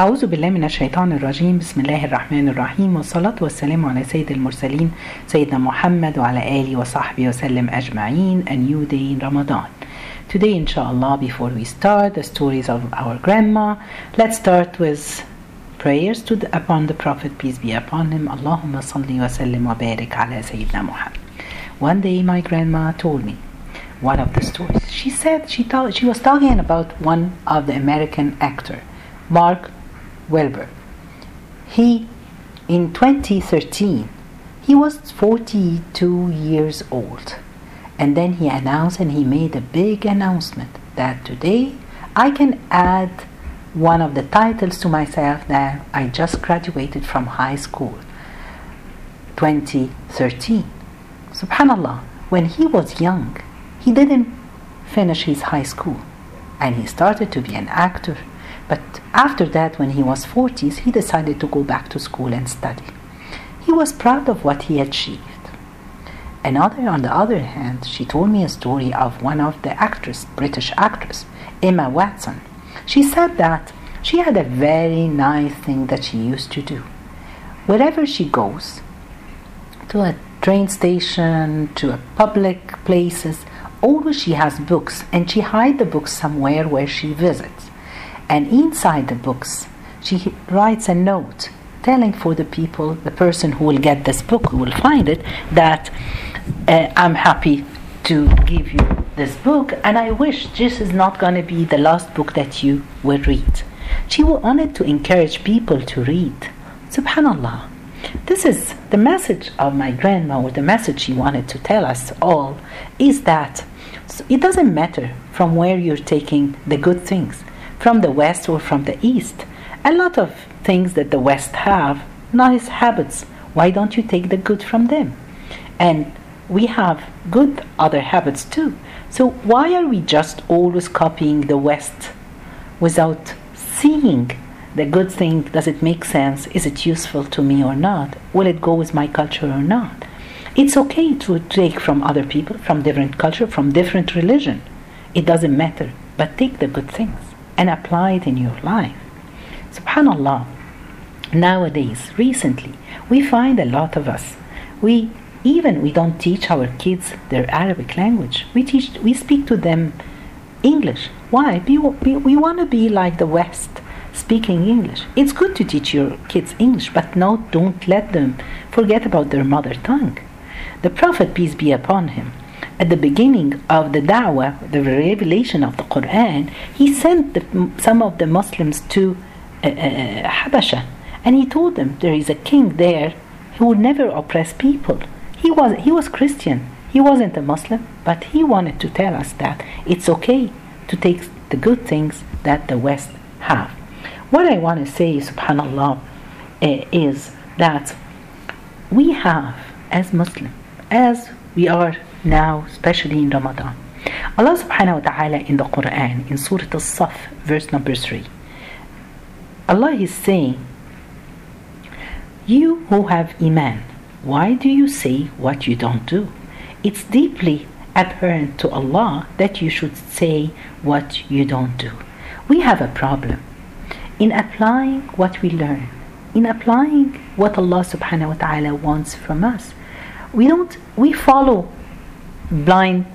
أعوذ بالله من الشيطان الرجيم بسم الله الرحمن الرحيم والصلاة والسلام على سيد المرسلين سيدنا محمد وعلى آله وصحبه وسلم أجمعين A new day in Ramadan Today inshallah before we start the stories of our grandma let's start with prayers to the, upon the Prophet peace be upon him Allahumma salli wa sallim wa barik ala Sayyidina Muhammad One day my grandma told me one of the stories she said she thought she was talking about one of the American actor Mark Wahlberg. He, in 2013, he was 42 years old. And then he announced and he made a big announcement that today I can add one of the titles to myself that I just graduated from high school. 2013. Subhanallah, when he was young, he didn't finish his high school and he started to be an actor but after that, when he was 40s, he decided to go back to school and study. He was proud of what he achieved. Another, on the other hand, she told me a story of one of the actress, British actress, Emma Watson. She said that she had a very nice thing that she used to do. Wherever she goes, to a train station, to a public places, always she has books and she hide the books somewhere where she visits and inside the books she writes a note telling for the people the person who will get this book who will find it that uh, i'm happy to give you this book and i wish this is not going to be the last book that you will read. She wanted to encourage people to read. Subhanallah. This is the message of my grandma or the message she wanted to tell us all is that it doesn't matter from where you're taking the good things from the West or from the East. A lot of things that the West have, nice habits. Why don't you take the good from them? And we have good other habits too. So why are we just always copying the West without seeing the good thing? Does it make sense? Is it useful to me or not? Will it go with my culture or not? It's okay to take from other people, from different culture, from different religion. It doesn't matter. But take the good things and apply it in your life. Subhanallah. Nowadays, recently, we find a lot of us. We even we don't teach our kids their Arabic language. We teach we speak to them English. Why? We, we, we want to be like the West, speaking English. It's good to teach your kids English, but no, don't let them forget about their mother tongue. The Prophet, peace be upon him, at the beginning of the da'wah, the revelation of the Quran, he sent the, some of the Muslims to uh, uh, Habasha, and he told them there is a king there who will never oppress people. He was he was Christian. He wasn't a Muslim, but he wanted to tell us that it's okay to take the good things that the West have. What I want to say, Subhanallah, uh, is that we have as Muslim, as we are now, especially in Ramadan. Allah subhanahu wa ta'ala in the Quran, in Surah Al-Saf, verse number 3, Allah is saying, You who have Iman, why do you say what you don't do? It's deeply apparent to Allah that you should say what you don't do. We have a problem in applying what we learn, in applying what Allah subhanahu wa ta'ala wants from us. We don't, we follow blind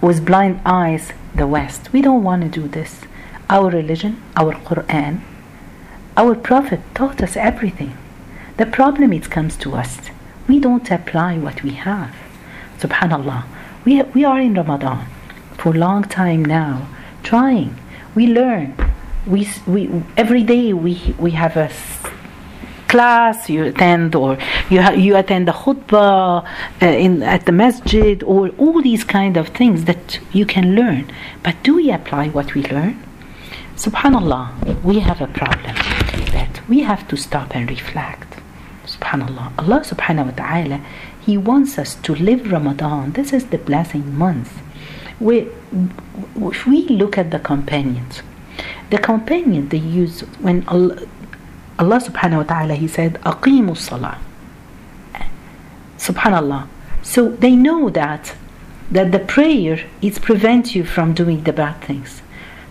with blind eyes the west. We don't want to do this. Our religion our quran our prophet taught us everything. The problem it comes to us. We don't apply what we have. Subhanallah. We, we are in ramadan for a long time now trying. We learn. We, we every day we we have a class you attend or you ha- you attend the khutbah uh, in at the masjid or all these kind of things that you can learn. But do we apply what we learn? Subhanallah we have a problem that we have to stop and reflect. Subhanallah. Allah subhanahu wa ta'ala he wants us to live ramadan. This is the blessing month. We, if we look at the companions the companion they use when allah, Allah subhanahu wa ta'ala he said aqimu salah subhanallah so they know that that the prayer is prevent you from doing the bad things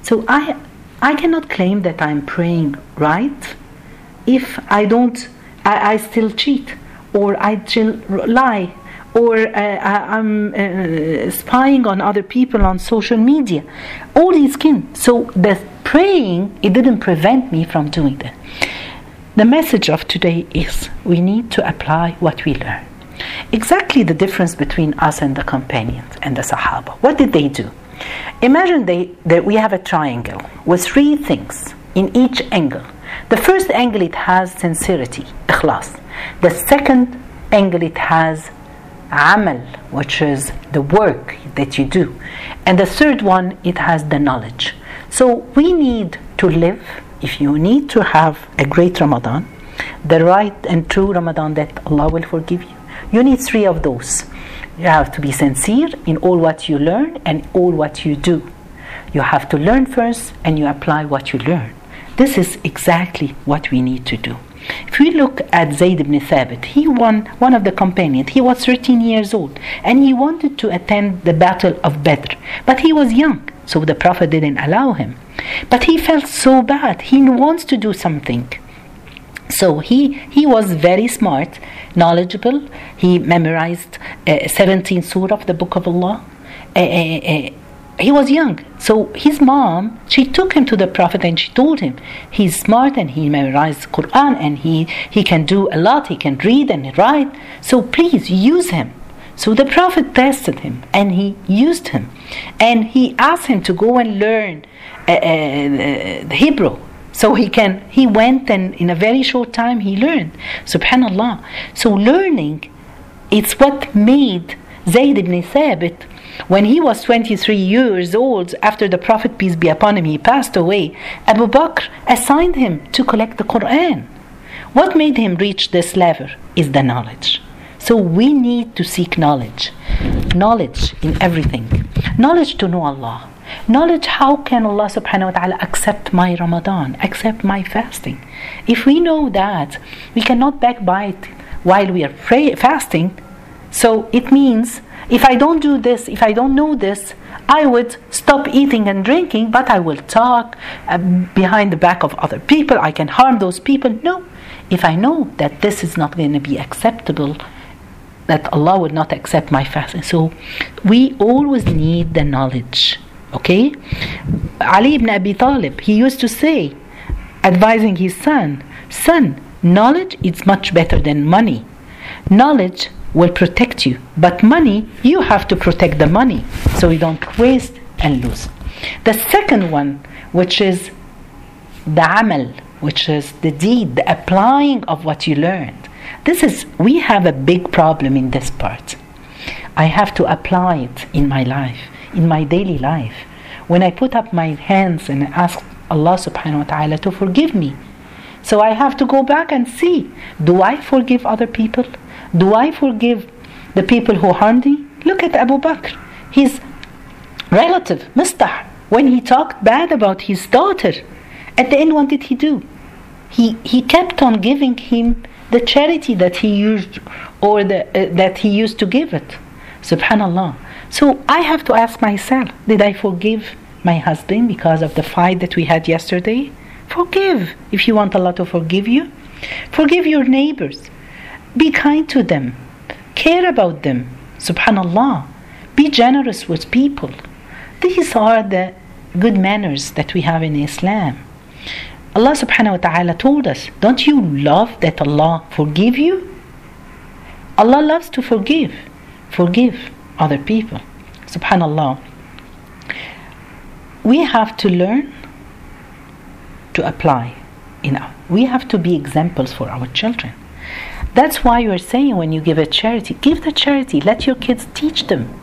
so i I cannot claim that I'm praying right if I don't, I, I still cheat or I still lie or uh, I'm uh, spying on other people on social media. All these can. So the praying, it didn't prevent me from doing that. The message of today is we need to apply what we learn. Exactly the difference between us and the companions and the Sahaba. What did they do? Imagine they, that we have a triangle with three things in each angle. The first angle it has sincerity, ikhlas. The second angle it has amal, which is the work that you do. And the third one, it has the knowledge. So we need to live, if you need to have a great Ramadan, the right and true Ramadan that Allah will forgive you, you need three of those. You have to be sincere in all what you learn and all what you do. You have to learn first and you apply what you learn. This is exactly what we need to do. If we look at Zayd ibn Thabit, he won one of the companions. He was 13 years old and he wanted to attend the battle of Badr, but he was young, so the Prophet didn't allow him. But he felt so bad. He wants to do something. So he, he was very smart, knowledgeable. He memorized uh, 17 surah of the Book of Allah. Uh, uh, he was young. So his mom, she took him to the Prophet and she told him he's smart and he memorized Quran and he, he can do a lot, he can read and write. So please use him. So the Prophet tested him and he used him. And he asked him to go and learn uh, uh, Hebrew. So he can he went and in a very short time he learned. Subhanallah. So learning it's what made Zayd ibn Thabit when he was 23 years old, after the Prophet, peace be upon him, he passed away, Abu Bakr assigned him to collect the Quran. What made him reach this level is the knowledge. So we need to seek knowledge. Knowledge in everything. Knowledge to know Allah. Knowledge how can Allah subhanahu wa ta'ala accept my Ramadan, accept my fasting. If we know that, we cannot backbite while we are pray- fasting. So it means if I don't do this, if I don't know this, I would stop eating and drinking, but I will talk uh, behind the back of other people. I can harm those people. No. If I know that this is not going to be acceptable, that Allah would not accept my fasting. So we always need the knowledge. Okay? Ali ibn Abi Talib, he used to say, advising his son, son, knowledge is much better than money. Knowledge will protect you. But money, you have to protect the money so you don't waste and lose. The second one, which is the amal, which is the deed, the applying of what you learned. This is, we have a big problem in this part. I have to apply it in my life, in my daily life. When I put up my hands and ask Allah subhanahu wa ta'ala to forgive me. So I have to go back and see do I forgive other people? Do I forgive the people who harmed me? Look at Abu Bakr. His relative, Mistah, when he talked bad about his daughter, at the end, what did he do? He, he kept on giving him the charity that he used or the, uh, that he used to give it. Subhanallah. So I have to ask myself, did I forgive my husband because of the fight that we had yesterday? Forgive if you want Allah to forgive you. Forgive your neighbors. Be kind to them. Care about them. Subhanallah. Be generous with people. These are the good manners that we have in Islam. Allah subhanahu wa ta'ala told us, Don't you love that Allah forgive you? Allah loves to forgive. Forgive other people. Subhanallah. We have to learn to apply. You know, we have to be examples for our children. That's why you're saying when you give a charity, give the charity. Let your kids teach them.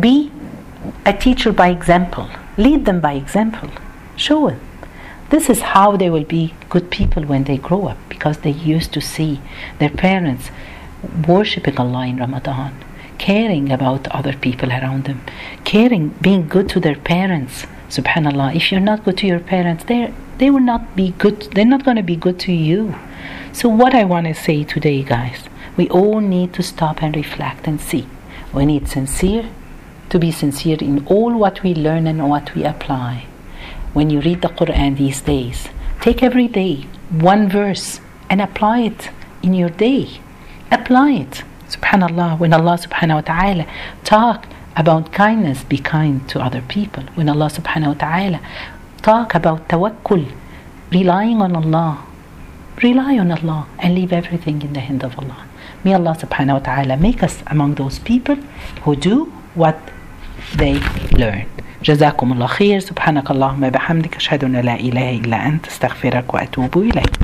Be a teacher by example. Lead them by example. Show them. This is how they will be good people when they grow up because they used to see their parents worshipping Allah in Ramadan, caring about other people around them, caring, being good to their parents. Subhanallah. If you're not good to your parents, they they will not be good. They're not going to be good to you. So, what I want to say today, guys, we all need to stop and reflect and see. We need sincere to be sincere in all what we learn and what we apply. When you read the Quran these days, take every day one verse and apply it in your day. Apply it. Subhanallah, when Allah subhanahu wa ta'ala talk about kindness, be kind to other people. When Allah subhanahu wa ta'ala talk about tawakkul, relying on Allah, rely on Allah and leave everything in the hand of Allah. May Allah subhanahu wa ta'ala make us among those people who do what they learn. جزاكم الله خير. سبحانك اللهم بحمدك أشهد أن لا إله إلا أنت أستغفرك وأتوب إليك.